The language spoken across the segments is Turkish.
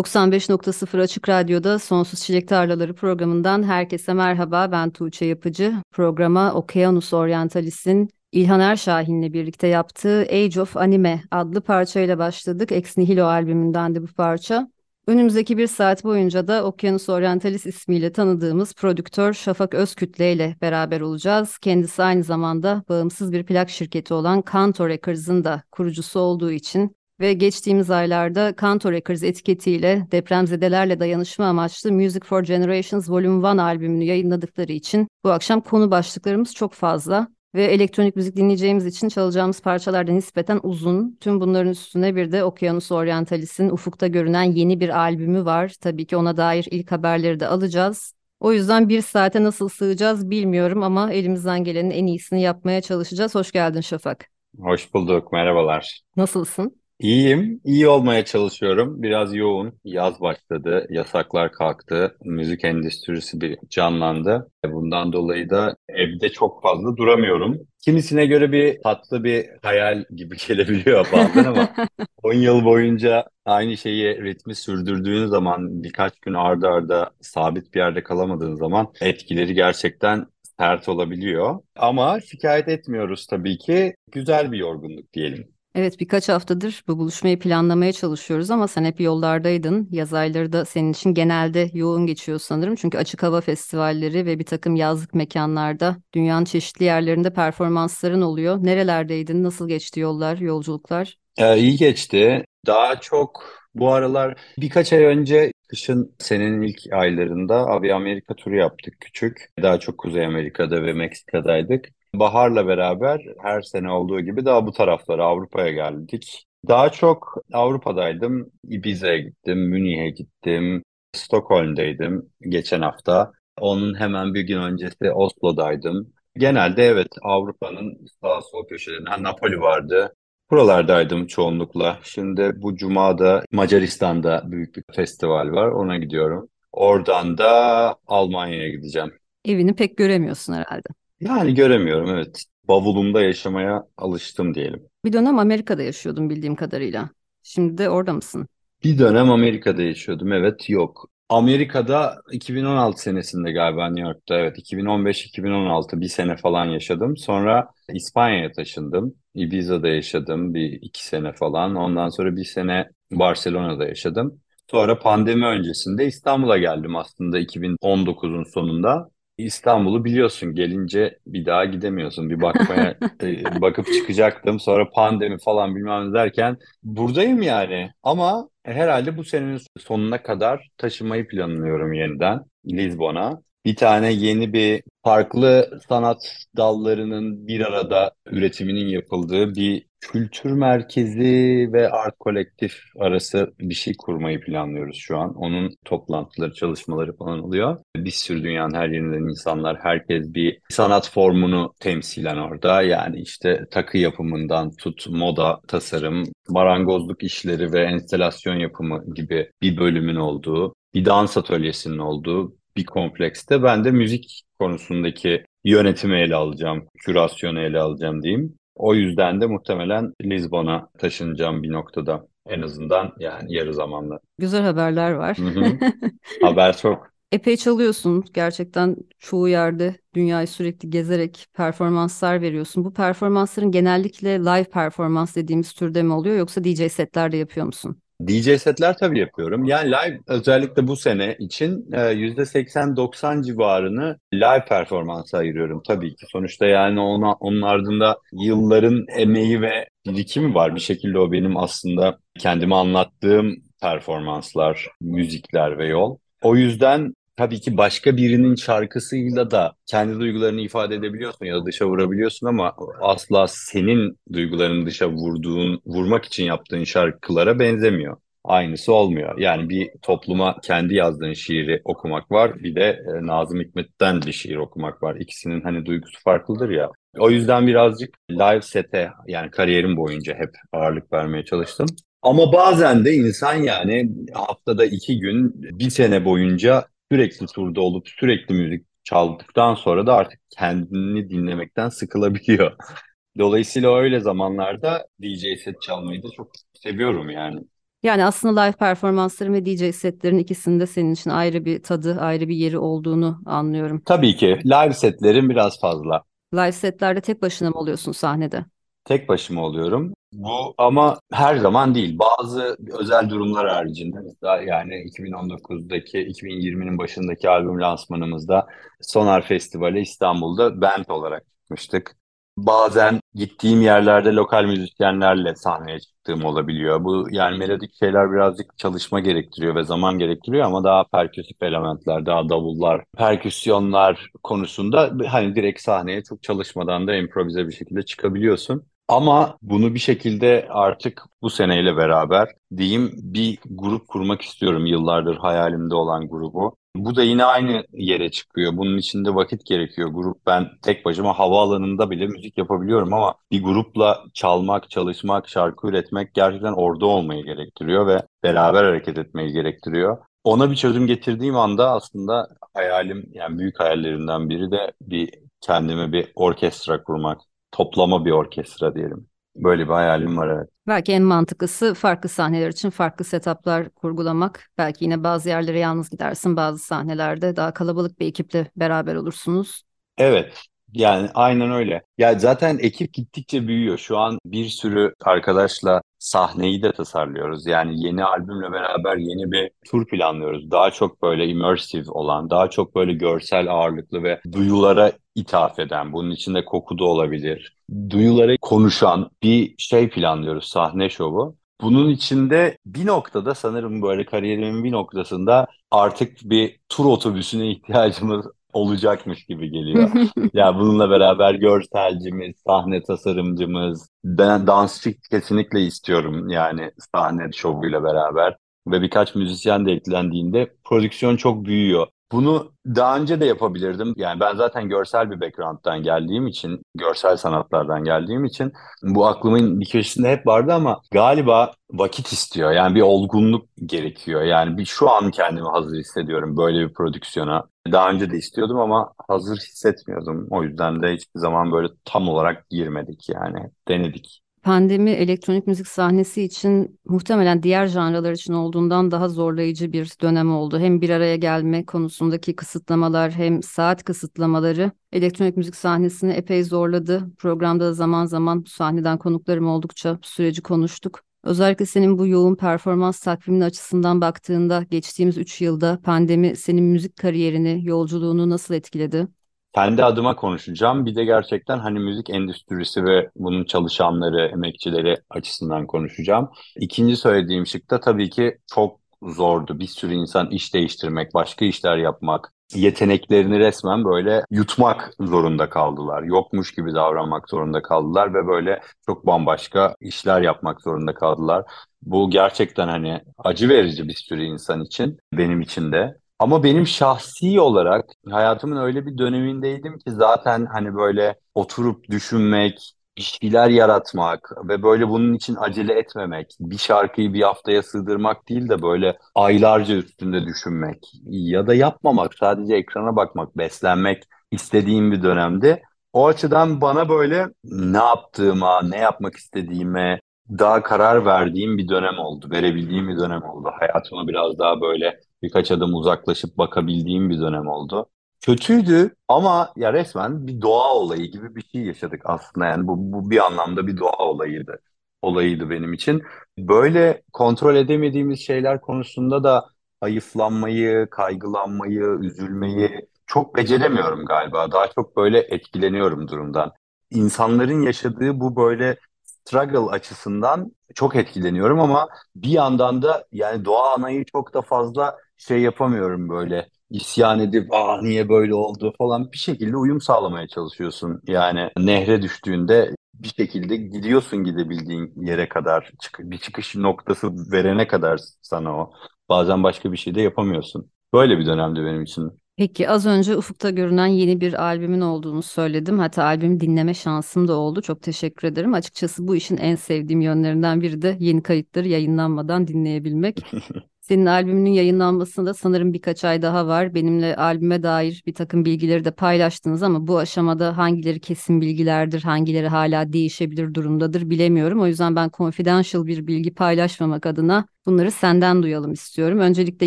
95.0 Açık Radyo'da Sonsuz Çilek Tarlaları programından herkese merhaba. Ben Tuğçe Yapıcı. Programa Okyanus Orientalis'in İlhan Erşahin'le birlikte yaptığı Age of Anime adlı parçayla başladık. Ex Nihilo albümünden de bu parça. Önümüzdeki bir saat boyunca da Okyanus Orientalis ismiyle tanıdığımız prodüktör Şafak Özkütle ile beraber olacağız. Kendisi aynı zamanda bağımsız bir plak şirketi olan Kanto Records'ın da kurucusu olduğu için ve geçtiğimiz aylarda Kanto Records etiketiyle depremzedelerle dayanışma amaçlı Music for Generations Volume 1 albümünü yayınladıkları için bu akşam konu başlıklarımız çok fazla ve elektronik müzik dinleyeceğimiz için çalacağımız parçalar da nispeten uzun. Tüm bunların üstüne bir de Okyanus Orientalis'in ufukta görünen yeni bir albümü var. Tabii ki ona dair ilk haberleri de alacağız. O yüzden bir saate nasıl sığacağız bilmiyorum ama elimizden gelenin en iyisini yapmaya çalışacağız. Hoş geldin Şafak. Hoş bulduk, merhabalar. Nasılsın? İyiyim, iyi olmaya çalışıyorum. Biraz yoğun. Yaz başladı, yasaklar kalktı, müzik endüstrisi bir canlandı. Bundan dolayı da evde çok fazla duramıyorum. Kimisine göre bir tatlı bir hayal gibi gelebiliyor bazen ama 10 yıl boyunca aynı şeyi ritmi sürdürdüğün zaman birkaç gün arda arda sabit bir yerde kalamadığın zaman etkileri gerçekten sert olabiliyor. Ama şikayet etmiyoruz tabii ki. Güzel bir yorgunluk diyelim. Evet birkaç haftadır bu buluşmayı planlamaya çalışıyoruz ama sen hep yollardaydın. Yaz ayları da senin için genelde yoğun geçiyor sanırım. Çünkü açık hava festivalleri ve bir takım yazlık mekanlarda dünyanın çeşitli yerlerinde performansların oluyor. Nerelerdeydin? Nasıl geçti yollar, yolculuklar? Ee, iyi geçti. Daha çok bu aralar birkaç ay önce kışın senenin ilk aylarında Abi Amerika turu yaptık küçük. Daha çok Kuzey Amerika'da ve Meksika'daydık. Bahar'la beraber her sene olduğu gibi daha bu taraflara Avrupa'ya geldik. Daha çok Avrupa'daydım. Ibiza'ya gittim, Münih'e gittim, Stockholm'daydım geçen hafta. Onun hemen bir gün öncesi Oslo'daydım. Genelde evet Avrupa'nın sağ sol köşelerinde Napoli vardı. Buralardaydım çoğunlukla. Şimdi bu cuma da Macaristan'da büyük bir festival var. Ona gidiyorum. Oradan da Almanya'ya gideceğim. Evini pek göremiyorsun herhalde. Yani göremiyorum evet. Bavulumda yaşamaya alıştım diyelim. Bir dönem Amerika'da yaşıyordum bildiğim kadarıyla. Şimdi de orada mısın? Bir dönem Amerika'da yaşıyordum evet yok. Amerika'da 2016 senesinde galiba New York'ta evet 2015-2016 bir sene falan yaşadım. Sonra İspanya'ya taşındım. Ibiza'da yaşadım bir iki sene falan. Ondan sonra bir sene Barcelona'da yaşadım. Sonra pandemi öncesinde İstanbul'a geldim aslında 2019'un sonunda. İstanbul'u biliyorsun gelince bir daha gidemiyorsun. Bir bakmaya e, bakıp çıkacaktım. Sonra pandemi falan bilmem derken buradayım yani. Ama herhalde bu senenin sonuna kadar taşımayı planlıyorum yeniden Lizbon'a. Bir tane yeni bir farklı sanat dallarının bir arada üretiminin yapıldığı bir kültür merkezi ve art kolektif arası bir şey kurmayı planlıyoruz şu an. Onun toplantıları, çalışmaları falan oluyor. Bir sürü dünyanın her yerinden insanlar, herkes bir sanat formunu temsilen orada. Yani işte takı yapımından tut, moda, tasarım, marangozluk işleri ve enstelasyon yapımı gibi bir bölümün olduğu, bir dans atölyesinin olduğu bir komplekste ben de müzik konusundaki yönetimi ele alacağım, kürasyonu ele alacağım diyeyim. O yüzden de muhtemelen Lizbon'a taşınacağım bir noktada. En azından yani yarı zamanlı. Güzel haberler var. Hı hı. Haber çok. Epey çalıyorsun. Gerçekten çoğu yerde dünyayı sürekli gezerek performanslar veriyorsun. Bu performansların genellikle live performans dediğimiz türde mi oluyor yoksa DJ setler de yapıyor musun? DJ setler tabii yapıyorum. Yani live özellikle bu sene için %80-90 e, civarını live performansa ayırıyorum tabii ki. Sonuçta yani ona, onun ardında yılların emeği ve birikimi var. Bir şekilde o benim aslında kendime anlattığım performanslar, müzikler ve yol. O yüzden tabii ki başka birinin şarkısıyla da kendi duygularını ifade edebiliyorsun ya da dışa vurabiliyorsun ama asla senin duygularını dışa vurduğun, vurmak için yaptığın şarkılara benzemiyor. Aynısı olmuyor. Yani bir topluma kendi yazdığın şiiri okumak var, bir de e, Nazım Hikmet'ten bir şiir okumak var. İkisinin hani duygusu farklıdır ya. O yüzden birazcık live sete yani kariyerim boyunca hep ağırlık vermeye çalıştım. Ama bazen de insan yani haftada iki gün, bir sene boyunca sürekli turda olup sürekli müzik çaldıktan sonra da artık kendini dinlemekten sıkılabiliyor. Dolayısıyla öyle zamanlarda DJ set çalmayı da çok seviyorum yani. Yani aslında live performansların ve DJ setlerin ikisinde senin için ayrı bir tadı, ayrı bir yeri olduğunu anlıyorum. Tabii ki live setlerin biraz fazla. Live setlerde tek başına mı oluyorsun sahnede? Tek başıma oluyorum. Bu ama her zaman değil. Bazı özel durumlar haricinde mesela yani 2019'daki 2020'nin başındaki albüm lansmanımızda Sonar Festivali İstanbul'da band olarak çıkmıştık. Bazen gittiğim yerlerde lokal müzisyenlerle sahneye çıktığım olabiliyor. Bu yani melodik şeyler birazcık çalışma gerektiriyor ve zaman gerektiriyor ama daha perküsif elementler, daha davullar, perküsyonlar konusunda hani direkt sahneye çok çalışmadan da improvize bir şekilde çıkabiliyorsun. Ama bunu bir şekilde artık bu seneyle beraber diyeyim bir grup kurmak istiyorum yıllardır hayalimde olan grubu. Bu da yine aynı yere çıkıyor. Bunun için de vakit gerekiyor. Grup ben tek başıma havaalanında bile müzik yapabiliyorum ama bir grupla çalmak, çalışmak, şarkı üretmek gerçekten orada olmayı gerektiriyor ve beraber hareket etmeyi gerektiriyor. Ona bir çözüm getirdiğim anda aslında hayalim yani büyük hayallerimden biri de bir kendime bir orkestra kurmak toplama bir orkestra diyelim. Böyle bir hayalim var evet. Belki en mantıklısı farklı sahneler için farklı setuplar kurgulamak. Belki yine bazı yerlere yalnız gidersin, bazı sahnelerde daha kalabalık bir ekiple beraber olursunuz. Evet, yani aynen öyle. Ya zaten ekip gittikçe büyüyor. Şu an bir sürü arkadaşla sahneyi de tasarlıyoruz. Yani yeni albümle beraber yeni bir tur planlıyoruz. Daha çok böyle immersive olan, daha çok böyle görsel ağırlıklı ve duyulara ithaf eden, bunun içinde koku da olabilir. Duyulara konuşan bir şey planlıyoruz, sahne şovu. Bunun içinde bir noktada sanırım böyle kariyerimin bir noktasında artık bir tur otobüsüne ihtiyacımız olacakmış gibi geliyor. ya bununla beraber görselcimiz, sahne tasarımcımız, ben dansçı kesinlikle istiyorum yani sahne şovuyla beraber ve birkaç müzisyen de eklendiğinde prodüksiyon çok büyüyor. Bunu daha önce de yapabilirdim. Yani ben zaten görsel bir background'dan geldiğim için, görsel sanatlardan geldiğim için bu aklımın bir köşesinde hep vardı ama galiba vakit istiyor. Yani bir olgunluk gerekiyor. Yani bir şu an kendimi hazır hissediyorum böyle bir prodüksiyona. Daha önce de istiyordum ama hazır hissetmiyordum. O yüzden de hiçbir zaman böyle tam olarak girmedik yani. Denedik. Pandemi elektronik müzik sahnesi için muhtemelen diğer janralar için olduğundan daha zorlayıcı bir dönem oldu. Hem bir araya gelme konusundaki kısıtlamalar hem saat kısıtlamaları elektronik müzik sahnesini epey zorladı. Programda da zaman zaman sahneden konuklarım oldukça süreci konuştuk. Özellikle senin bu yoğun performans takvimin açısından baktığında geçtiğimiz 3 yılda pandemi senin müzik kariyerini, yolculuğunu nasıl etkiledi? Kendi adıma konuşacağım. Bir de gerçekten hani müzik endüstrisi ve bunun çalışanları, emekçileri açısından konuşacağım. İkinci söylediğim şık da tabii ki çok zordu. Bir sürü insan iş değiştirmek, başka işler yapmak, yeteneklerini resmen böyle yutmak zorunda kaldılar. Yokmuş gibi davranmak zorunda kaldılar ve böyle çok bambaşka işler yapmak zorunda kaldılar. Bu gerçekten hani acı verici bir sürü insan için, benim için de. Ama benim şahsi olarak hayatımın öyle bir dönemindeydim ki zaten hani böyle oturup düşünmek, bir şeyler yaratmak ve böyle bunun için acele etmemek, bir şarkıyı bir haftaya sığdırmak değil de böyle aylarca üstünde düşünmek ya da yapmamak, sadece ekrana bakmak, beslenmek istediğim bir dönemdi. O açıdan bana böyle ne yaptığıma, ne yapmak istediğime daha karar verdiğim bir dönem oldu, verebildiğim bir dönem oldu. Hayatıma biraz daha böyle birkaç adım uzaklaşıp bakabildiğim bir dönem oldu. Kötüydü ama ya resmen bir doğa olayı gibi bir şey yaşadık aslında. Yani bu, bu bir anlamda bir doğa olayıydı. Olayıydı benim için. Böyle kontrol edemediğimiz şeyler konusunda da hayıflanmayı, kaygılanmayı, üzülmeyi çok beceremiyorum galiba. Daha çok böyle etkileniyorum durumdan. İnsanların yaşadığı bu böyle struggle açısından çok etkileniyorum ama bir yandan da yani doğa anayı çok da fazla şey yapamıyorum böyle isyan edip ah niye böyle oldu falan bir şekilde uyum sağlamaya çalışıyorsun. Yani nehre düştüğünde bir şekilde gidiyorsun gidebildiğin yere kadar bir çıkış noktası verene kadar sana o. Bazen başka bir şey de yapamıyorsun. Böyle bir dönemdi benim için. Peki az önce ufukta görünen yeni bir albümün olduğunu söyledim. Hatta albüm dinleme şansım da oldu. Çok teşekkür ederim. Açıkçası bu işin en sevdiğim yönlerinden biri de yeni kayıtları yayınlanmadan dinleyebilmek. Senin albümünün yayınlanmasında sanırım birkaç ay daha var. Benimle albüme dair bir takım bilgileri de paylaştınız ama bu aşamada hangileri kesin bilgilerdir, hangileri hala değişebilir durumdadır bilemiyorum. O yüzden ben confidential bir bilgi paylaşmamak adına bunları senden duyalım istiyorum. Öncelikle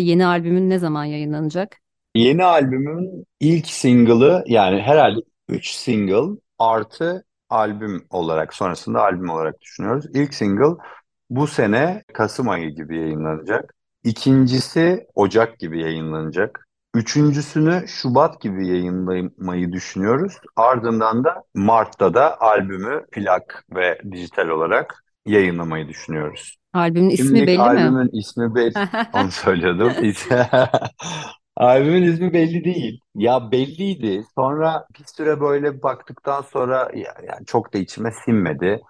yeni albümün ne zaman yayınlanacak? Yeni albümün ilk single'ı yani herhalde 3 single artı albüm olarak sonrasında albüm olarak düşünüyoruz. İlk single bu sene Kasım ayı gibi yayınlanacak. İkincisi Ocak gibi yayınlanacak. Üçüncüsünü Şubat gibi yayınlamayı düşünüyoruz. Ardından da Mart'ta da albümü plak ve dijital olarak yayınlamayı düşünüyoruz. Albümün ismi Şimdilik belli mi? albümün ismi belli. Onu söylüyordum. Albümün ismi belli değil. Ya belliydi. Sonra bir süre böyle baktıktan sonra ya, yani çok da içime sinmedi.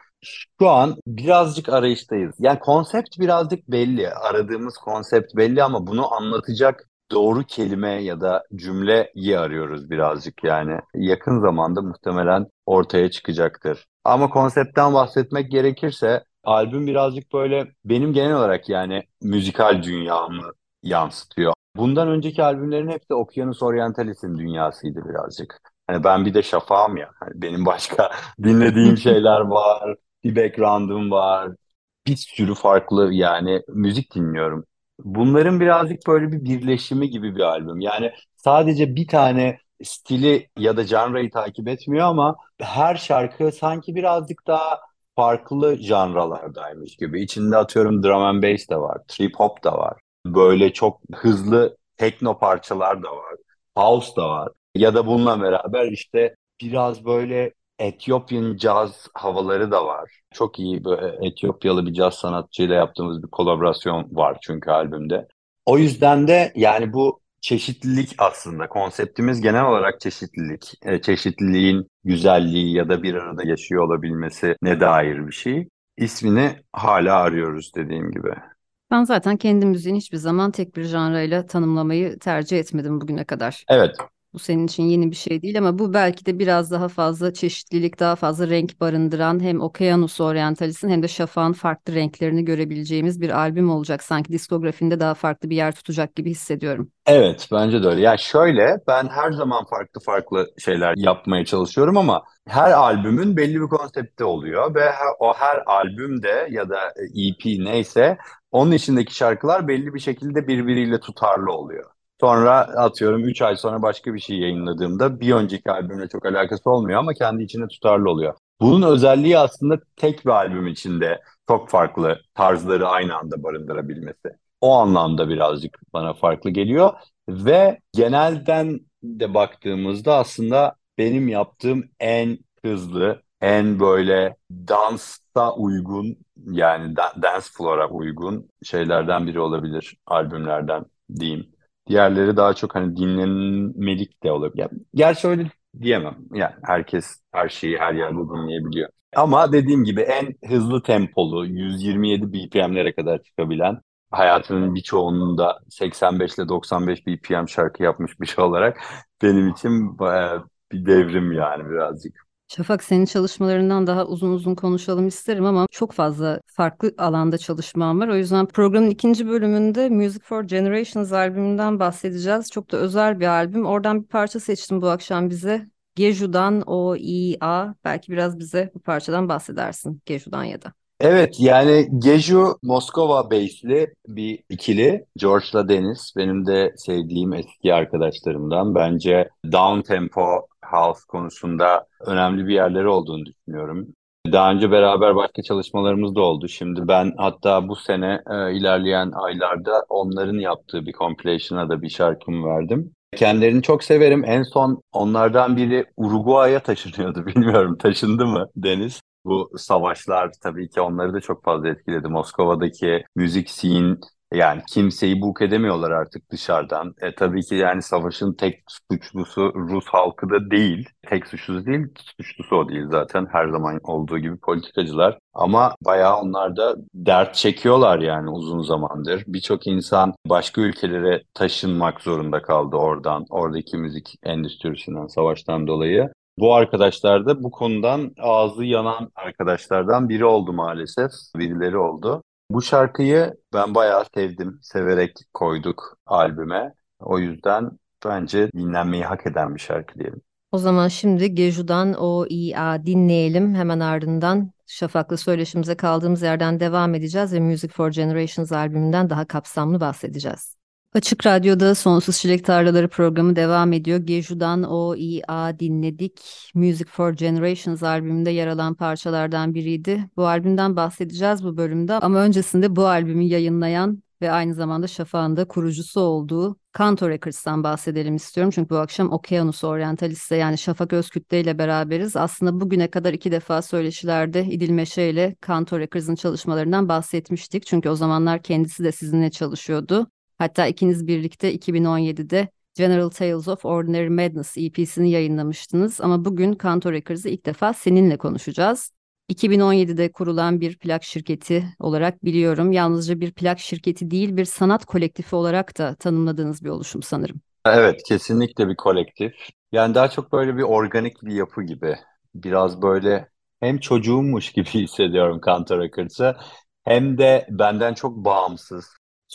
Şu an birazcık arayıştayız. Yani konsept birazcık belli. Aradığımız konsept belli ama bunu anlatacak doğru kelime ya da cümleyi arıyoruz birazcık yani. Yakın zamanda muhtemelen ortaya çıkacaktır. Ama konseptten bahsetmek gerekirse albüm birazcık böyle benim genel olarak yani müzikal dünyamı yansıtıyor. Bundan önceki albümlerin hepsi Okyanus Orientalis'in dünyasıydı birazcık. Hani ben bir de şafağım ya. Hani benim başka dinlediğim şeyler var, bir background'um var. Bir sürü farklı yani müzik dinliyorum. Bunların birazcık böyle bir birleşimi gibi bir albüm. Yani sadece bir tane stili ya da janrayı takip etmiyor ama her şarkı sanki birazcık daha farklı janralardaymış gibi. İçinde atıyorum drum and bass de var, trip hop da var. Böyle çok hızlı tekno parçalar da var. House da var. Ya da bununla beraber işte biraz böyle Etiyopyan caz havaları da var. Çok iyi böyle Etiyopyalı bir caz sanatçıyla yaptığımız bir kolaborasyon var çünkü albümde. O yüzden de yani bu çeşitlilik aslında konseptimiz genel olarak çeşitlilik. E, çeşitliliğin güzelliği ya da bir arada yaşıyor olabilmesi ne dair bir şey. İsmini hala arıyoruz dediğim gibi. Ben zaten kendi müziğini hiçbir zaman tek bir janrayla tanımlamayı tercih etmedim bugüne kadar. Evet, Bu senin için yeni bir şey değil ama bu belki de biraz daha fazla çeşitlilik, daha fazla renk barındıran hem Okyanus Orientalis'in hem de Şafak'ın farklı renklerini görebileceğimiz bir albüm olacak. Sanki diskografinde daha farklı bir yer tutacak gibi hissediyorum. Evet, bence de öyle. Yani şöyle, ben her zaman farklı farklı şeyler yapmaya çalışıyorum ama her albümün belli bir konsepti oluyor ve her- o her albümde ya da EP neyse onun içindeki şarkılar belli bir şekilde birbiriyle tutarlı oluyor. Sonra atıyorum 3 ay sonra başka bir şey yayınladığımda bir önceki albümle çok alakası olmuyor ama kendi içinde tutarlı oluyor. Bunun özelliği aslında tek bir albüm içinde çok farklı tarzları aynı anda barındırabilmesi. O anlamda birazcık bana farklı geliyor ve genelden de baktığımızda aslında benim yaptığım en hızlı, en böyle dansa uygun yani da- dance floor'a uygun şeylerden biri olabilir albümlerden diyeyim. Diğerleri daha çok hani dinlenmelik de olabilir. Yani, gerçi öyle diyemem. Yani herkes her şeyi her yerde dinleyebiliyor. Ama dediğim gibi en hızlı tempolu 127 BPM'lere kadar çıkabilen hayatının birçoğunun 85 ile 95 BPM şarkı yapmış bir şey olarak benim için bayağı bir devrim yani birazcık. Şafak senin çalışmalarından daha uzun uzun konuşalım isterim ama çok fazla farklı alanda çalışmam var. O yüzden programın ikinci bölümünde Music for Generations albümünden bahsedeceğiz. Çok da özel bir albüm. Oradan bir parça seçtim bu akşam bize. Geju'dan O-I-A. Belki biraz bize bu parçadan bahsedersin Geju'dan ya da. Evet yani Geju Moskova base'li bir ikili. George'la Deniz benim de sevdiğim eski arkadaşlarımdan. Bence down tempo house konusunda önemli bir yerleri olduğunu düşünüyorum. Daha önce beraber başka çalışmalarımız da oldu. Şimdi ben hatta bu sene e, ilerleyen aylarda onların yaptığı bir compilation'a da bir şarkımı verdim. Kendilerini çok severim. En son onlardan biri Uruguay'a taşınıyordu. Bilmiyorum taşındı mı Deniz? Bu savaşlar tabii ki onları da çok fazla etkiledi. Moskova'daki müzik scene yani kimseyi buk edemiyorlar artık dışarıdan. E, tabii ki yani savaşın tek suçlusu Rus halkı da değil. Tek suçlusu değil, suçlusu o değil zaten. Her zaman olduğu gibi politikacılar. Ama bayağı onlar da dert çekiyorlar yani uzun zamandır. Birçok insan başka ülkelere taşınmak zorunda kaldı oradan. Oradaki müzik endüstrisinden, savaştan dolayı. Bu arkadaşlar da bu konudan ağzı yanan arkadaşlardan biri oldu maalesef. Birileri oldu. Bu şarkıyı ben bayağı sevdim. Severek koyduk albüme. O yüzden bence dinlenmeyi hak eden bir şarkı diyelim. O zaman şimdi Geju'dan o İA dinleyelim. Hemen ardından Şafak'la söyleşimize kaldığımız yerden devam edeceğiz ve Music for Generations albümünden daha kapsamlı bahsedeceğiz. Açık Radyo'da Sonsuz Çilek Tarlaları programı devam ediyor. Geju'dan o İA dinledik. Music for Generations albümünde yer alan parçalardan biriydi. Bu albümden bahsedeceğiz bu bölümde ama öncesinde bu albümü yayınlayan ve aynı zamanda Şafak'ın da kurucusu olduğu Kanto Records'tan bahsedelim istiyorum. Çünkü bu akşam Okyanus Orientalist'e yani Şafak Özkütle ile beraberiz. Aslında bugüne kadar iki defa söyleşilerde İdil Meşe ile Kanto Records'ın çalışmalarından bahsetmiştik. Çünkü o zamanlar kendisi de sizinle çalışıyordu. Hatta ikiniz birlikte 2017'de General Tales of Ordinary Madness EP'sini yayınlamıştınız ama bugün Kanto Records'ı ilk defa seninle konuşacağız. 2017'de kurulan bir plak şirketi olarak biliyorum. Yalnızca bir plak şirketi değil, bir sanat kolektifi olarak da tanımladığınız bir oluşum sanırım. Evet, kesinlikle bir kolektif. Yani daha çok böyle bir organik bir yapı gibi. Biraz böyle hem çocuğummuş gibi hissediyorum Kanto Records'ı hem de benden çok bağımsız,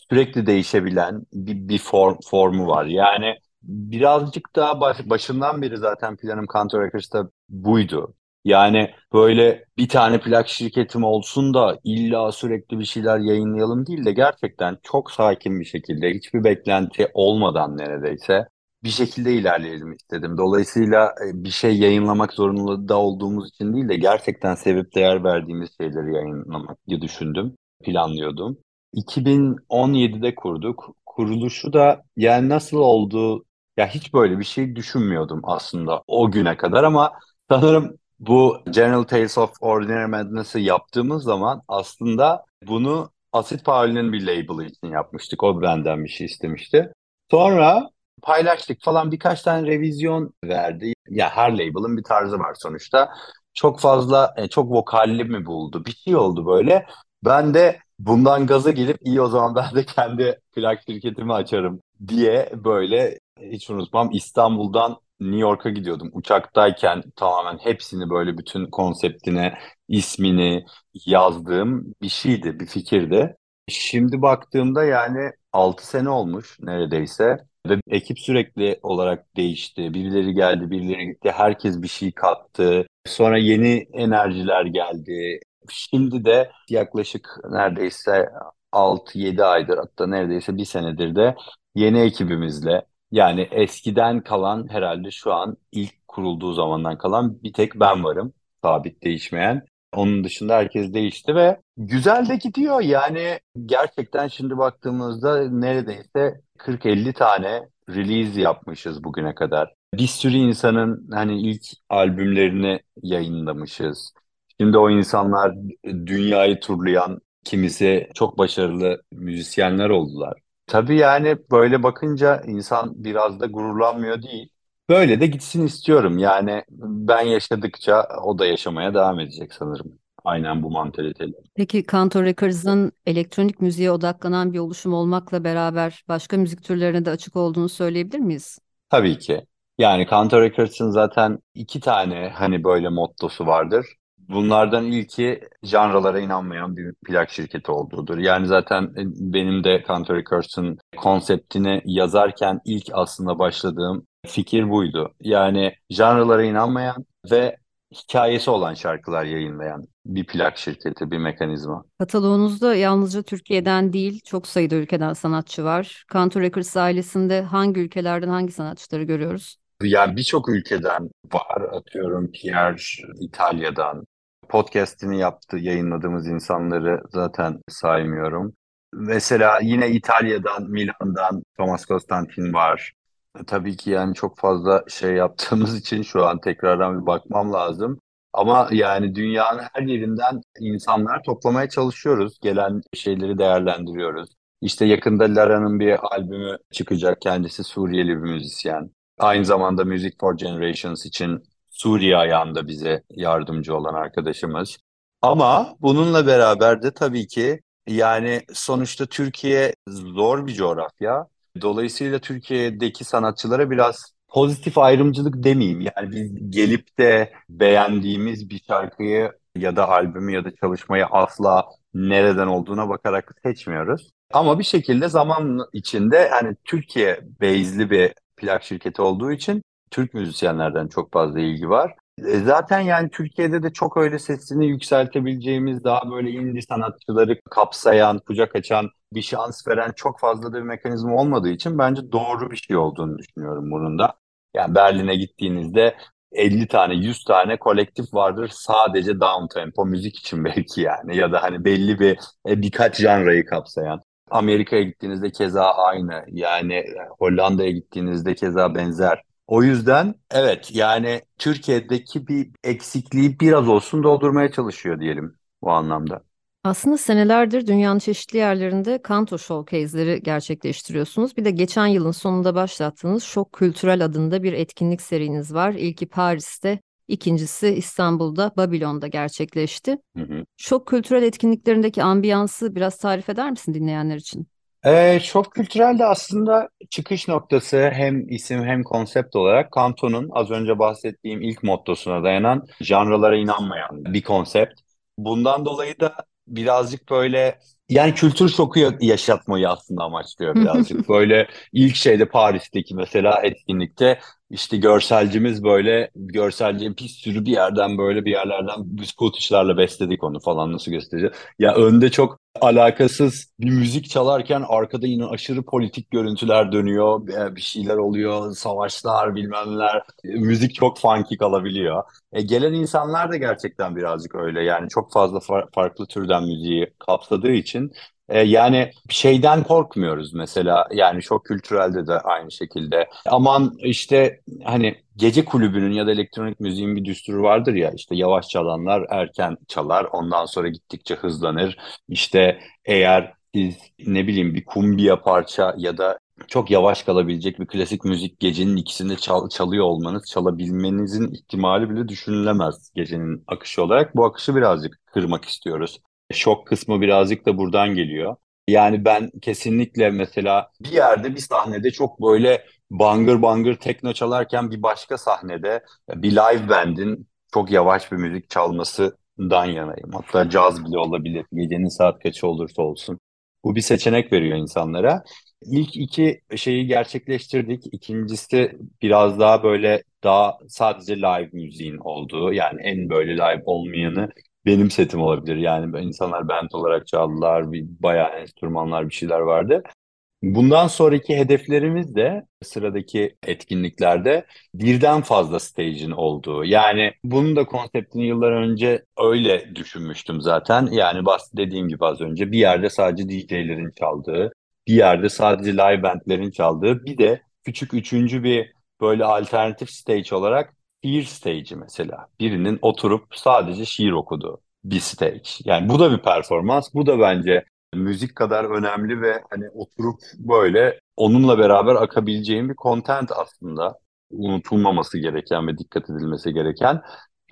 sürekli değişebilen bir, bir form, formu var. Yani birazcık daha baş, başından beri zaten planım Kanto Records'ta buydu. Yani böyle bir tane plak şirketim olsun da illa sürekli bir şeyler yayınlayalım değil de gerçekten çok sakin bir şekilde hiçbir beklenti olmadan neredeyse bir şekilde ilerleyelim istedim. Dolayısıyla e, bir şey yayınlamak zorunda da olduğumuz için değil de gerçekten sevip değer verdiğimiz şeyleri yayınlamak diye düşündüm, planlıyordum. 2017'de kurduk. Kuruluşu da yani nasıl oldu? Ya hiç böyle bir şey düşünmüyordum aslında o güne kadar ama sanırım bu General Tales of Ordinary Madness'ı yaptığımız zaman aslında bunu Asit Pauli'nin bir label'ı için yapmıştık. O benden bir şey istemişti. Sonra paylaştık falan birkaç tane revizyon verdi. Ya her label'ın bir tarzı var sonuçta. Çok fazla, e, çok vokalli mi buldu? Bir şey oldu böyle. Ben de bundan gaza gelip iyi o zaman ben de kendi plak şirketimi açarım diye böyle hiç unutmam İstanbul'dan New York'a gidiyordum. Uçaktayken tamamen hepsini böyle bütün konseptine, ismini yazdığım bir şeydi, bir fikirdi. Şimdi baktığımda yani 6 sene olmuş neredeyse ve ekip sürekli olarak değişti. Birileri geldi, birileri gitti. Herkes bir şey kattı. Sonra yeni enerjiler geldi. Şimdi de yaklaşık neredeyse 6-7 aydır hatta neredeyse bir senedir de yeni ekibimizle yani eskiden kalan herhalde şu an ilk kurulduğu zamandan kalan bir tek ben varım sabit değişmeyen. Onun dışında herkes değişti ve güzel de gidiyor. Yani gerçekten şimdi baktığımızda neredeyse 40-50 tane release yapmışız bugüne kadar. Bir sürü insanın hani ilk albümlerini yayınlamışız. Şimdi o insanlar dünyayı turlayan kimisi çok başarılı müzisyenler oldular. Tabii yani böyle bakınca insan biraz da gururlanmıyor değil. Böyle de gitsin istiyorum. Yani ben yaşadıkça o da yaşamaya devam edecek sanırım. Aynen bu mantaliteyle. Peki Kanto Records'ın elektronik müziğe odaklanan bir oluşum olmakla beraber başka müzik türlerine de açık olduğunu söyleyebilir miyiz? Tabii ki. Yani Kanto Records'ın zaten iki tane hani böyle mottosu vardır. Bunlardan ilki janralara inanmayan bir plak şirketi olduğudur. Yani zaten e, benim de Country Records'ın konseptini yazarken ilk aslında başladığım fikir buydu. Yani janralara inanmayan ve hikayesi olan şarkılar yayınlayan bir plak şirketi, bir mekanizma. Kataloğunuzda yalnızca Türkiye'den değil, çok sayıda ülkeden sanatçı var. Country Records ailesinde hangi ülkelerden hangi sanatçıları görüyoruz? Yani birçok ülkeden var. Atıyorum Pierre İtalya'dan, podcast'ini yaptı, yayınladığımız insanları zaten saymıyorum. Mesela yine İtalya'dan, Milan'dan Thomas Konstantin var. Tabii ki yani çok fazla şey yaptığımız için şu an tekrardan bir bakmam lazım. Ama yani dünyanın her yerinden insanlar toplamaya çalışıyoruz. Gelen şeyleri değerlendiriyoruz. İşte yakında Lara'nın bir albümü çıkacak. Kendisi Suriyeli bir müzisyen. Aynı zamanda Music for Generations için Suriye ayağında bize yardımcı olan arkadaşımız. Ama bununla beraber de tabii ki yani sonuçta Türkiye zor bir coğrafya. Dolayısıyla Türkiye'deki sanatçılara biraz pozitif ayrımcılık demeyeyim. Yani biz gelip de beğendiğimiz bir şarkıyı ya da albümü ya da çalışmayı asla nereden olduğuna bakarak seçmiyoruz. Ama bir şekilde zaman içinde hani Türkiye base'li bir plak şirketi olduğu için Türk müzisyenlerden çok fazla ilgi var. E, Zaten yani Türkiye'de de çok öyle sesini yükseltebileceğimiz daha böyle indie sanatçıları kapsayan, kucak açan, bir şans veren çok fazla da bir mekanizma olmadığı için bence doğru bir şey olduğunu düşünüyorum bunun da. Yani Berlin'e gittiğinizde 50 tane, 100 tane kolektif vardır sadece down tempo müzik için belki yani ya da hani belli bir e, birkaç janrayı kapsayan. Amerika'ya gittiğinizde keza aynı. Yani e, Hollanda'ya gittiğinizde keza benzer. O yüzden evet yani Türkiye'deki bir eksikliği biraz olsun doldurmaya çalışıyor diyelim bu anlamda. Aslında senelerdir dünyanın çeşitli yerlerinde kanto showcase'leri gerçekleştiriyorsunuz. Bir de geçen yılın sonunda başlattığınız Şok Kültürel adında bir etkinlik seriniz var. İlki Paris'te, ikincisi İstanbul'da, Babilon'da gerçekleşti. Hı hı. Şok Kültürel etkinliklerindeki ambiyansı biraz tarif eder misin dinleyenler için? Ee, şok kültürel de aslında çıkış noktası hem isim hem konsept olarak Kanto'nun az önce bahsettiğim ilk mottosuna dayanan janralara inanmayan bir konsept. Bundan dolayı da birazcık böyle yani kültür şoku ya- yaşatmayı aslında amaçlıyor birazcık. Böyle ilk şeyde Paris'teki mesela etkinlikte işte görselcimiz böyle görselci bir sürü bir yerden böyle bir yerlerden biz Scottish'larla besledik onu falan nasıl göstereceğiz. Ya önde çok alakasız bir müzik çalarken arkada yine aşırı politik görüntüler dönüyor. Bir bir şeyler oluyor, savaşlar bilmem neler. E, Müzik çok funky kalabiliyor. E, gelen insanlar da gerçekten birazcık öyle. Yani çok fazla far- farklı türden müziği kapsadığı için e, yani şeyden korkmuyoruz mesela. Yani çok kültürelde de aynı şekilde. Aman işte hani gece kulübünün ya da elektronik müziğin bir düsturu vardır ya işte yavaş çalanlar erken çalar ondan sonra gittikçe hızlanır. İşte eğer siz ne bileyim bir kumbiya parça ya da çok yavaş kalabilecek bir klasik müzik gecenin ikisinde çal- çalıyor olmanız, çalabilmenizin ihtimali bile düşünülemez gecenin akışı olarak. Bu akışı birazcık kırmak istiyoruz. Şok kısmı birazcık da buradan geliyor. Yani ben kesinlikle mesela bir yerde bir sahnede çok böyle bangır bangır tekno çalarken bir başka sahnede bir live bandin çok yavaş bir müzik çalmasından yanayım. Hatta caz bile olabilir. Gecenin saat kaçı olursa olsun. Bu bir seçenek veriyor insanlara. İlk iki şeyi gerçekleştirdik. İkincisi biraz daha böyle daha sadece live müziğin olduğu yani en böyle live olmayanı benim setim olabilir. Yani insanlar band olarak çaldılar, bir bayağı enstrümanlar bir şeyler vardı. Bundan sonraki hedeflerimiz de sıradaki etkinliklerde birden fazla stage'in olduğu. Yani bunun da konseptini yıllar önce öyle düşünmüştüm zaten. Yani dediğim gibi az önce bir yerde sadece DJ'lerin çaldığı, bir yerde sadece live bandlerin çaldığı, bir de küçük üçüncü bir böyle alternatif stage olarak şiir stage'i mesela. Birinin oturup sadece şiir okuduğu bir stage. Yani bu da bir performans. Bu da bence müzik kadar önemli ve hani oturup böyle onunla beraber akabileceğim bir content aslında. Unutulmaması gereken ve dikkat edilmesi gereken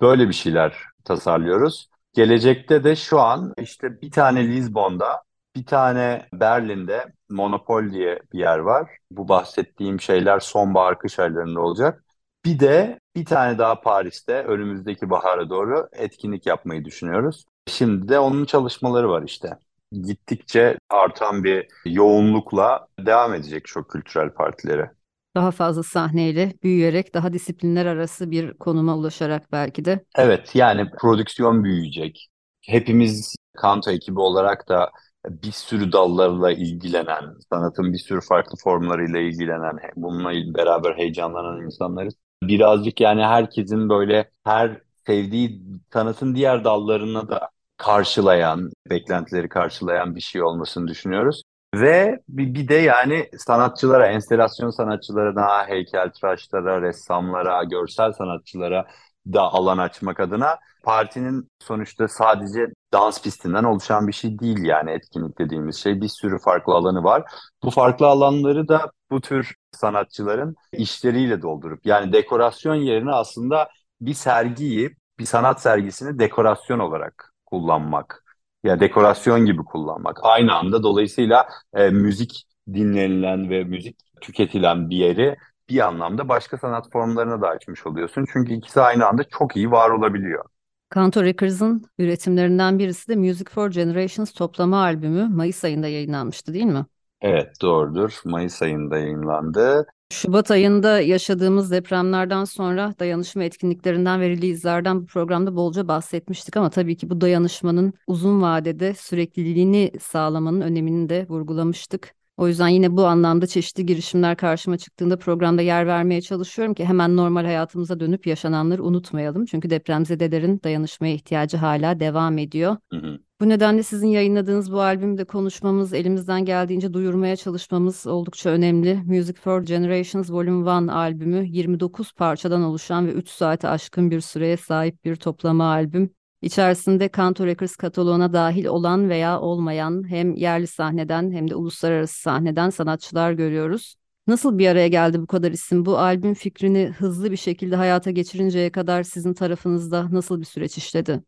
böyle bir şeyler tasarlıyoruz. Gelecekte de şu an işte bir tane Lizbon'da, bir tane Berlin'de Monopol diye bir yer var. Bu bahsettiğim şeyler sonbahar kış aylarında olacak. Bir de bir tane daha Paris'te önümüzdeki bahara doğru etkinlik yapmayı düşünüyoruz. Şimdi de onun çalışmaları var işte gittikçe artan bir yoğunlukla devam edecek çok kültürel partileri. Daha fazla sahneyle büyüyerek, daha disiplinler arası bir konuma ulaşarak belki de. Evet yani prodüksiyon büyüyecek. Hepimiz Kanto ekibi olarak da bir sürü dallarla ilgilenen, sanatın bir sürü farklı formlarıyla ilgilenen, bununla beraber heyecanlanan insanlarız. Birazcık yani herkesin böyle her sevdiği sanatın diğer dallarına da karşılayan, beklentileri karşılayan bir şey olmasını düşünüyoruz. Ve bir, de yani sanatçılara, enstelasyon sanatçılarına, heykeltıraşlara, ressamlara, görsel sanatçılara da alan açmak adına partinin sonuçta sadece dans pistinden oluşan bir şey değil yani etkinlik dediğimiz şey bir sürü farklı alanı var. Bu farklı alanları da bu tür sanatçıların işleriyle doldurup yani dekorasyon yerine aslında bir sergiyi, bir sanat sergisini dekorasyon olarak kullanmak. Ya dekorasyon gibi kullanmak. Aynı anda dolayısıyla e, müzik dinlenilen ve müzik tüketilen bir yeri bir anlamda başka sanat formlarına da açmış oluyorsun. Çünkü ikisi aynı anda çok iyi var olabiliyor. Kanto Records'ın üretimlerinden birisi de Music for Generations toplama albümü Mayıs ayında yayınlanmıştı değil mi? Evet doğrudur. Mayıs ayında yayınlandı. Şubat ayında yaşadığımız depremlerden sonra dayanışma etkinliklerinden verili izlerden bu programda bolca bahsetmiştik ama tabii ki bu dayanışmanın uzun vadede sürekliliğini sağlamanın önemini de vurgulamıştık. O yüzden yine bu anlamda çeşitli girişimler karşıma çıktığında programda yer vermeye çalışıyorum ki hemen normal hayatımıza dönüp yaşananları unutmayalım. Çünkü depremzedelerin dayanışmaya ihtiyacı hala devam ediyor. Hı hı. Bu nedenle sizin yayınladığınız bu albümde konuşmamız, elimizden geldiğince duyurmaya çalışmamız oldukça önemli. Music for Generations Volume 1 albümü 29 parçadan oluşan ve 3 saate aşkın bir süreye sahip bir toplama albüm. İçerisinde Kanto Records kataloğuna dahil olan veya olmayan hem yerli sahneden hem de uluslararası sahneden sanatçılar görüyoruz. Nasıl bir araya geldi bu kadar isim? Bu albüm fikrini hızlı bir şekilde hayata geçirinceye kadar sizin tarafınızda nasıl bir süreç işledi?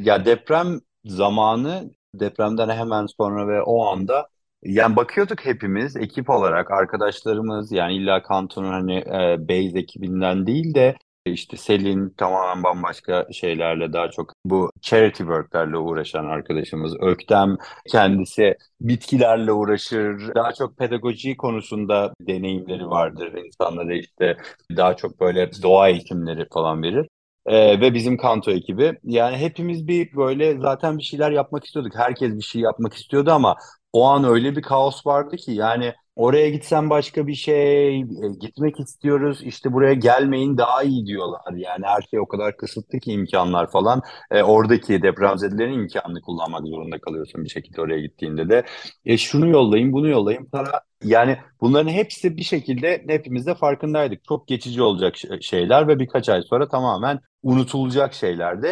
Ya deprem zamanı depremden hemen sonra ve o anda yani bakıyorduk hepimiz ekip olarak arkadaşlarımız yani illa Kanto'nun hani e, Base ekibinden değil de işte Selin tamamen bambaşka şeylerle daha çok bu charity worklerle uğraşan arkadaşımız. Öktem kendisi bitkilerle uğraşır. Daha çok pedagoji konusunda deneyimleri vardır. İnsanlara işte daha çok böyle doğa eğitimleri falan verir. Ee, ve bizim kanto ekibi. Yani hepimiz bir böyle zaten bir şeyler yapmak istiyorduk. Herkes bir şey yapmak istiyordu ama o an öyle bir kaos vardı ki yani oraya gitsem başka bir şey, e, gitmek istiyoruz işte buraya gelmeyin daha iyi diyorlar. Yani her şey o kadar kısıtlı ki imkanlar falan. E, oradaki depremzedelerin imkanını kullanmak zorunda kalıyorsun bir şekilde oraya gittiğinde de. E, şunu yollayın, bunu yollayın para. Yani bunların hepsi bir şekilde hepimiz de farkındaydık. Çok geçici olacak şeyler ve birkaç ay sonra tamamen unutulacak şeyler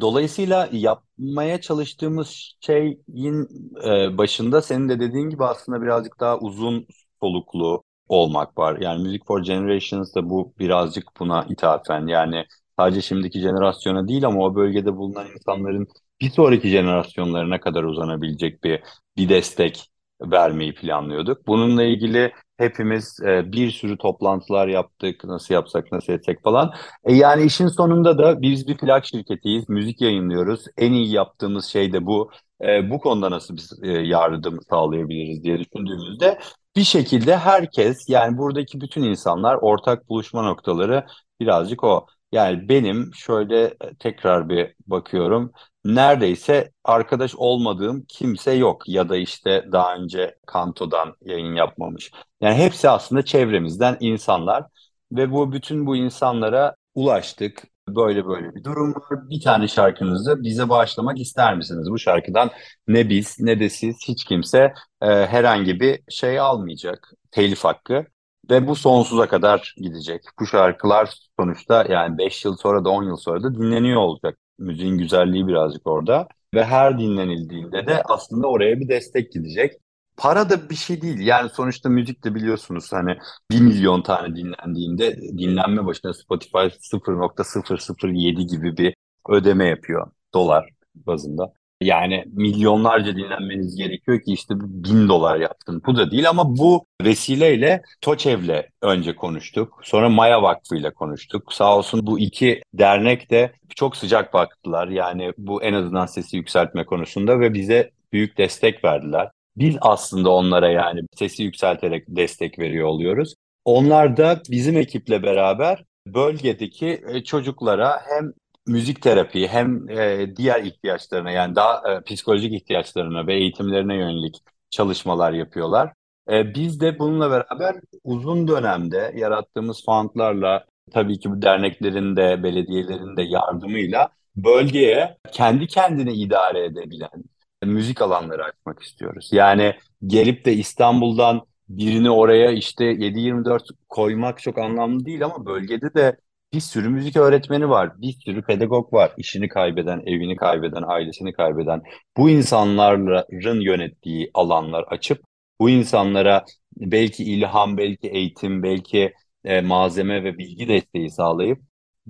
Dolayısıyla yapmaya çalıştığımız şeyin e, başında senin de dediğin gibi aslında birazcık daha uzun soluklu olmak var. Yani Music for Generations da bu birazcık buna ithafen. Yani sadece şimdiki jenerasyona değil ama o bölgede bulunan insanların bir sonraki jenerasyonlarına kadar uzanabilecek bir bir destek vermeyi planlıyorduk. Bununla ilgili hepimiz e, bir sürü toplantılar yaptık. Nasıl yapsak, nasıl etsek falan. E, yani işin sonunda da biz bir plak şirketiyiz. Müzik yayınlıyoruz. En iyi yaptığımız şey de bu. E, bu konuda nasıl biz e, yardım sağlayabiliriz diye düşündüğümüzde bir şekilde herkes yani buradaki bütün insanlar ortak buluşma noktaları birazcık o. Yani benim şöyle e, tekrar bir bakıyorum neredeyse arkadaş olmadığım kimse yok ya da işte daha önce Kanto'dan yayın yapmamış. Yani hepsi aslında çevremizden insanlar ve bu bütün bu insanlara ulaştık. Böyle böyle bir durum var. Bir tane şarkınızı bize bağışlamak ister misiniz? Bu şarkıdan ne biz ne de siz hiç kimse e, herhangi bir şey almayacak. Telif hakkı. Ve bu sonsuza kadar gidecek. Bu şarkılar sonuçta yani 5 yıl sonra da 10 yıl sonra da dinleniyor olacak. Müziğin güzelliği birazcık orada. Ve her dinlenildiğinde de aslında oraya bir destek gidecek. Para da bir şey değil. Yani sonuçta müzik de biliyorsunuz hani 1 milyon tane dinlendiğinde dinlenme başına Spotify 0.007 gibi bir ödeme yapıyor dolar bazında. Yani milyonlarca dinlenmeniz gerekiyor ki işte bin dolar yaptın. Bu da değil ama bu vesileyle Toçev'le önce konuştuk. Sonra Maya Vakfı ile konuştuk. Sağ olsun bu iki dernek de çok sıcak baktılar. Yani bu en azından sesi yükseltme konusunda ve bize büyük destek verdiler. Biz aslında onlara yani sesi yükselterek destek veriyor oluyoruz. Onlar da bizim ekiple beraber bölgedeki e, çocuklara hem müzik terapi hem e, diğer ihtiyaçlarına yani daha e, psikolojik ihtiyaçlarına ve eğitimlerine yönelik çalışmalar yapıyorlar. E, biz de bununla beraber uzun dönemde yarattığımız fondlarla tabii ki bu derneklerin de belediyelerin de yardımıyla bölgeye kendi kendine idare edebilen müzik alanları açmak istiyoruz. Yani gelip de İstanbul'dan birini oraya işte 7-24 koymak çok anlamlı değil ama bölgede de Bir sürü müzik öğretmeni var, bir sürü pedagog var. İşini kaybeden, evini kaybeden, ailesini kaybeden. Bu insanların yönettiği alanlar açıp bu insanlara belki ilham, belki eğitim, belki e, malzeme ve bilgi desteği sağlayıp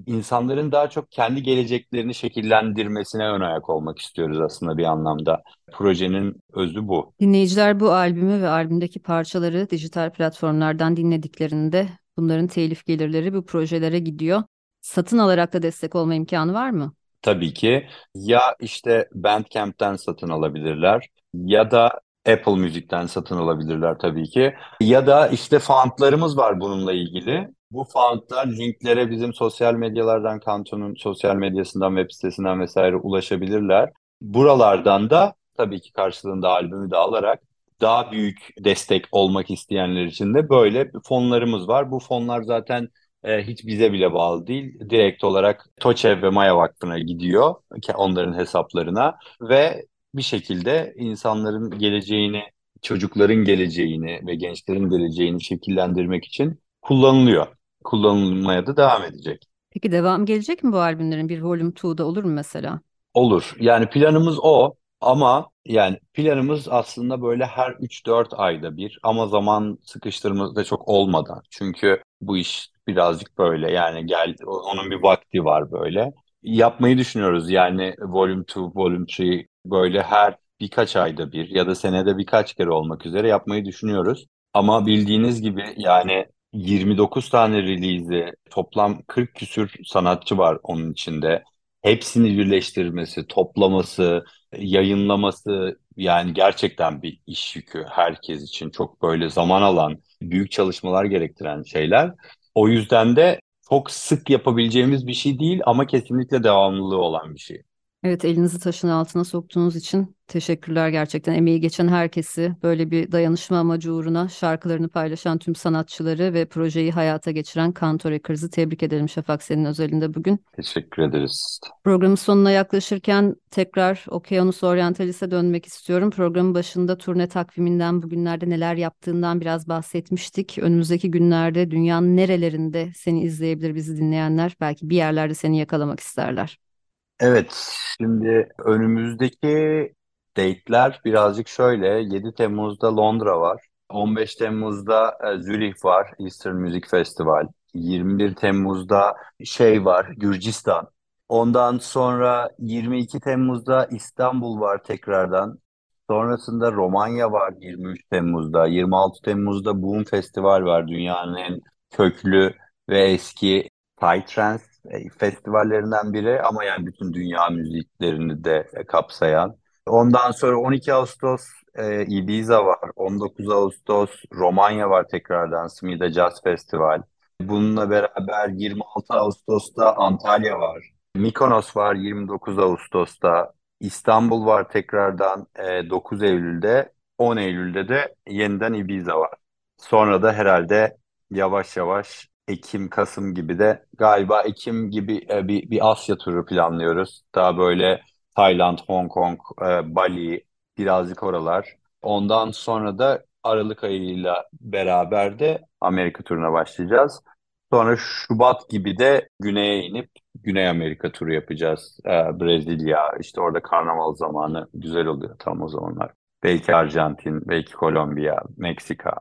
insanların daha çok kendi geleceklerini şekillendirmesine ön ayak olmak istiyoruz aslında bir anlamda. Projenin özü bu. Dinleyiciler bu albümü ve albümdeki parçaları dijital platformlardan dinlediklerinde bunların telif gelirleri bu projelere gidiyor. Satın alarak da destek olma imkanı var mı? Tabii ki. Ya işte Bandcamp'ten satın alabilirler ya da Apple Müzik'ten satın alabilirler tabii ki. Ya da işte fantlarımız var bununla ilgili. Bu fantlar linklere bizim sosyal medyalardan, Kanton'un sosyal medyasından, web sitesinden vesaire ulaşabilirler. Buralardan da tabii ki karşılığında albümü de alarak daha büyük destek olmak isteyenler için de böyle fonlarımız var. Bu fonlar zaten e, hiç bize bile bağlı değil. Direkt olarak TOÇEV ve Maya Vakfı'na gidiyor onların hesaplarına ve bir şekilde insanların geleceğini, çocukların geleceğini ve gençlerin geleceğini şekillendirmek için kullanılıyor. Kullanılmaya da devam edecek. Peki devam gelecek mi bu albümlerin bir Volume 2'da olur mu mesela? Olur. Yani planımız o ama yani planımız aslında böyle her 3-4 ayda bir ama zaman sıkıştırması da çok olmadan. Çünkü bu iş birazcık böyle yani gel onun bir vakti var böyle. Yapmayı düşünüyoruz yani Volume 2, Volume 3 böyle her birkaç ayda bir ya da senede birkaç kere olmak üzere yapmayı düşünüyoruz. Ama bildiğiniz gibi yani 29 tane release'i toplam 40 küsür sanatçı var onun içinde. Hepsini birleştirmesi, toplaması, yayınlaması yani gerçekten bir iş yükü herkes için çok böyle zaman alan, büyük çalışmalar gerektiren şeyler. O yüzden de çok sık yapabileceğimiz bir şey değil ama kesinlikle devamlılığı olan bir şey. Evet elinizi taşın altına soktuğunuz için teşekkürler gerçekten. Emeği geçen herkesi böyle bir dayanışma amacı uğruna şarkılarını paylaşan tüm sanatçıları ve projeyi hayata geçiren Kantor Records'ı tebrik ederim Şafak senin özelinde bugün. Teşekkür ederiz. Programın sonuna yaklaşırken tekrar Okyanus Orientalis'e dönmek istiyorum. Programın başında turne takviminden bugünlerde neler yaptığından biraz bahsetmiştik. Önümüzdeki günlerde dünyanın nerelerinde seni izleyebilir bizi dinleyenler belki bir yerlerde seni yakalamak isterler. Evet, şimdi önümüzdeki date'ler birazcık şöyle. 7 Temmuz'da Londra var. 15 Temmuz'da e, var, Eastern Music Festival. 21 Temmuz'da şey var, Gürcistan. Ondan sonra 22 Temmuz'da İstanbul var tekrardan. Sonrasında Romanya var 23 Temmuz'da. 26 Temmuz'da Boom Festival var. Dünyanın en köklü ve eski Psytrance e, festivallerinden biri ama yani bütün dünya müziklerini de e, kapsayan. Ondan sonra 12 Ağustos e, Ibiza var, 19 Ağustos Romanya var tekrardan Smida Jazz Festival. Bununla beraber 26 Ağustos'ta Antalya var. Mikonos var 29 Ağustos'ta. İstanbul var tekrardan e, 9 Eylül'de. 10 Eylül'de de yeniden Ibiza var. Sonra da herhalde yavaş yavaş Ekim, Kasım gibi de galiba Ekim gibi e, bir, bir Asya turu planlıyoruz. Daha böyle Tayland, Hong Kong, e, Bali birazcık oralar. Ondan sonra da Aralık ayıyla beraber de Amerika turuna başlayacağız. Sonra Şubat gibi de güneye inip Güney Amerika turu yapacağız. E, Brezilya, işte orada karnaval zamanı güzel oluyor tam o zamanlar. Belki Arjantin, belki Kolombiya, Meksika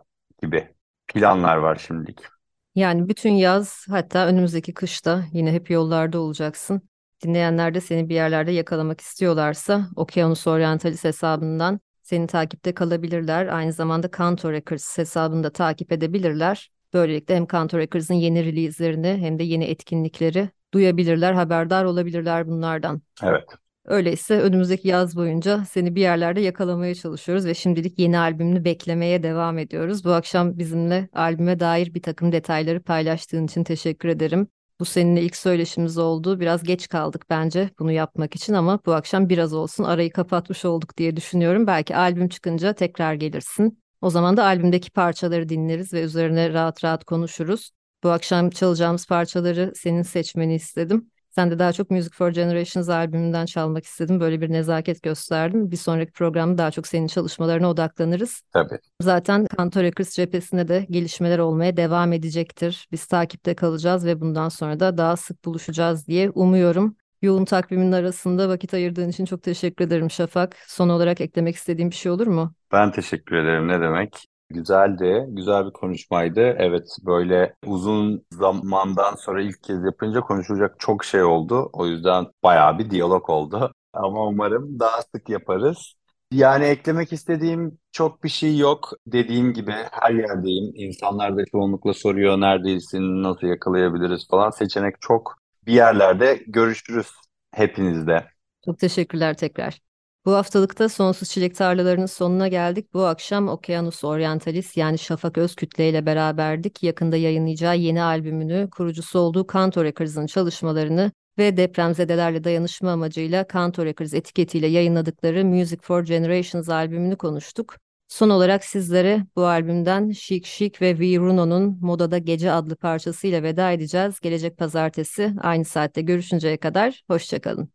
gibi planlar var şimdilik. Yani bütün yaz hatta önümüzdeki kışta yine hep yollarda olacaksın. Dinleyenler de seni bir yerlerde yakalamak istiyorlarsa Okyanus Orientalis hesabından seni takipte kalabilirler. Aynı zamanda Kanto Records hesabında takip edebilirler. Böylelikle hem Kanto Records'ın yeni release'lerini hem de yeni etkinlikleri duyabilirler, haberdar olabilirler bunlardan. Evet. Öyleyse önümüzdeki yaz boyunca seni bir yerlerde yakalamaya çalışıyoruz ve şimdilik yeni albümünü beklemeye devam ediyoruz. Bu akşam bizimle albüme dair bir takım detayları paylaştığın için teşekkür ederim. Bu seninle ilk söyleşimiz oldu. Biraz geç kaldık bence bunu yapmak için ama bu akşam biraz olsun arayı kapatmış olduk diye düşünüyorum. Belki albüm çıkınca tekrar gelirsin. O zaman da albümdeki parçaları dinleriz ve üzerine rahat rahat konuşuruz. Bu akşam çalacağımız parçaları senin seçmeni istedim. Sen de daha çok Music for Generations albümünden çalmak istedim. Böyle bir nezaket gösterdin. Bir sonraki programda daha çok senin çalışmalarına odaklanırız. Tabii. Zaten Kanto Records cephesinde de gelişmeler olmaya devam edecektir. Biz takipte kalacağız ve bundan sonra da daha sık buluşacağız diye umuyorum. Yoğun takvimin arasında vakit ayırdığın için çok teşekkür ederim Şafak. Son olarak eklemek istediğim bir şey olur mu? Ben teşekkür ederim. Ne demek? Güzeldi, güzel bir konuşmaydı. Evet, böyle uzun zamandan sonra ilk kez yapınca konuşulacak çok şey oldu. O yüzden bayağı bir diyalog oldu. Ama umarım daha sık yaparız. Yani eklemek istediğim çok bir şey yok. Dediğim gibi her yerdeyim. İnsanlar da çoğunlukla soruyor neredesin, nasıl yakalayabiliriz falan. Seçenek çok. Bir yerlerde görüşürüz hepinizde. Çok teşekkürler tekrar. Bu haftalıkta Sonsuz Çilek Tarlalarının sonuna geldik. Bu akşam Okyanus Orientalis yani Şafak Özkütle ile beraberdik. Yakında yayınlayacağı yeni albümünü, kurucusu olduğu Kanto Records'ın çalışmalarını ve depremzedelerle dayanışma amacıyla Kanto Records etiketiyle yayınladıkları Music for Generations albümünü konuştuk. Son olarak sizlere bu albümden Chic Chic ve V Runo'nun Modada Gece adlı parçasıyla veda edeceğiz. Gelecek pazartesi aynı saatte görüşünceye kadar hoşçakalın.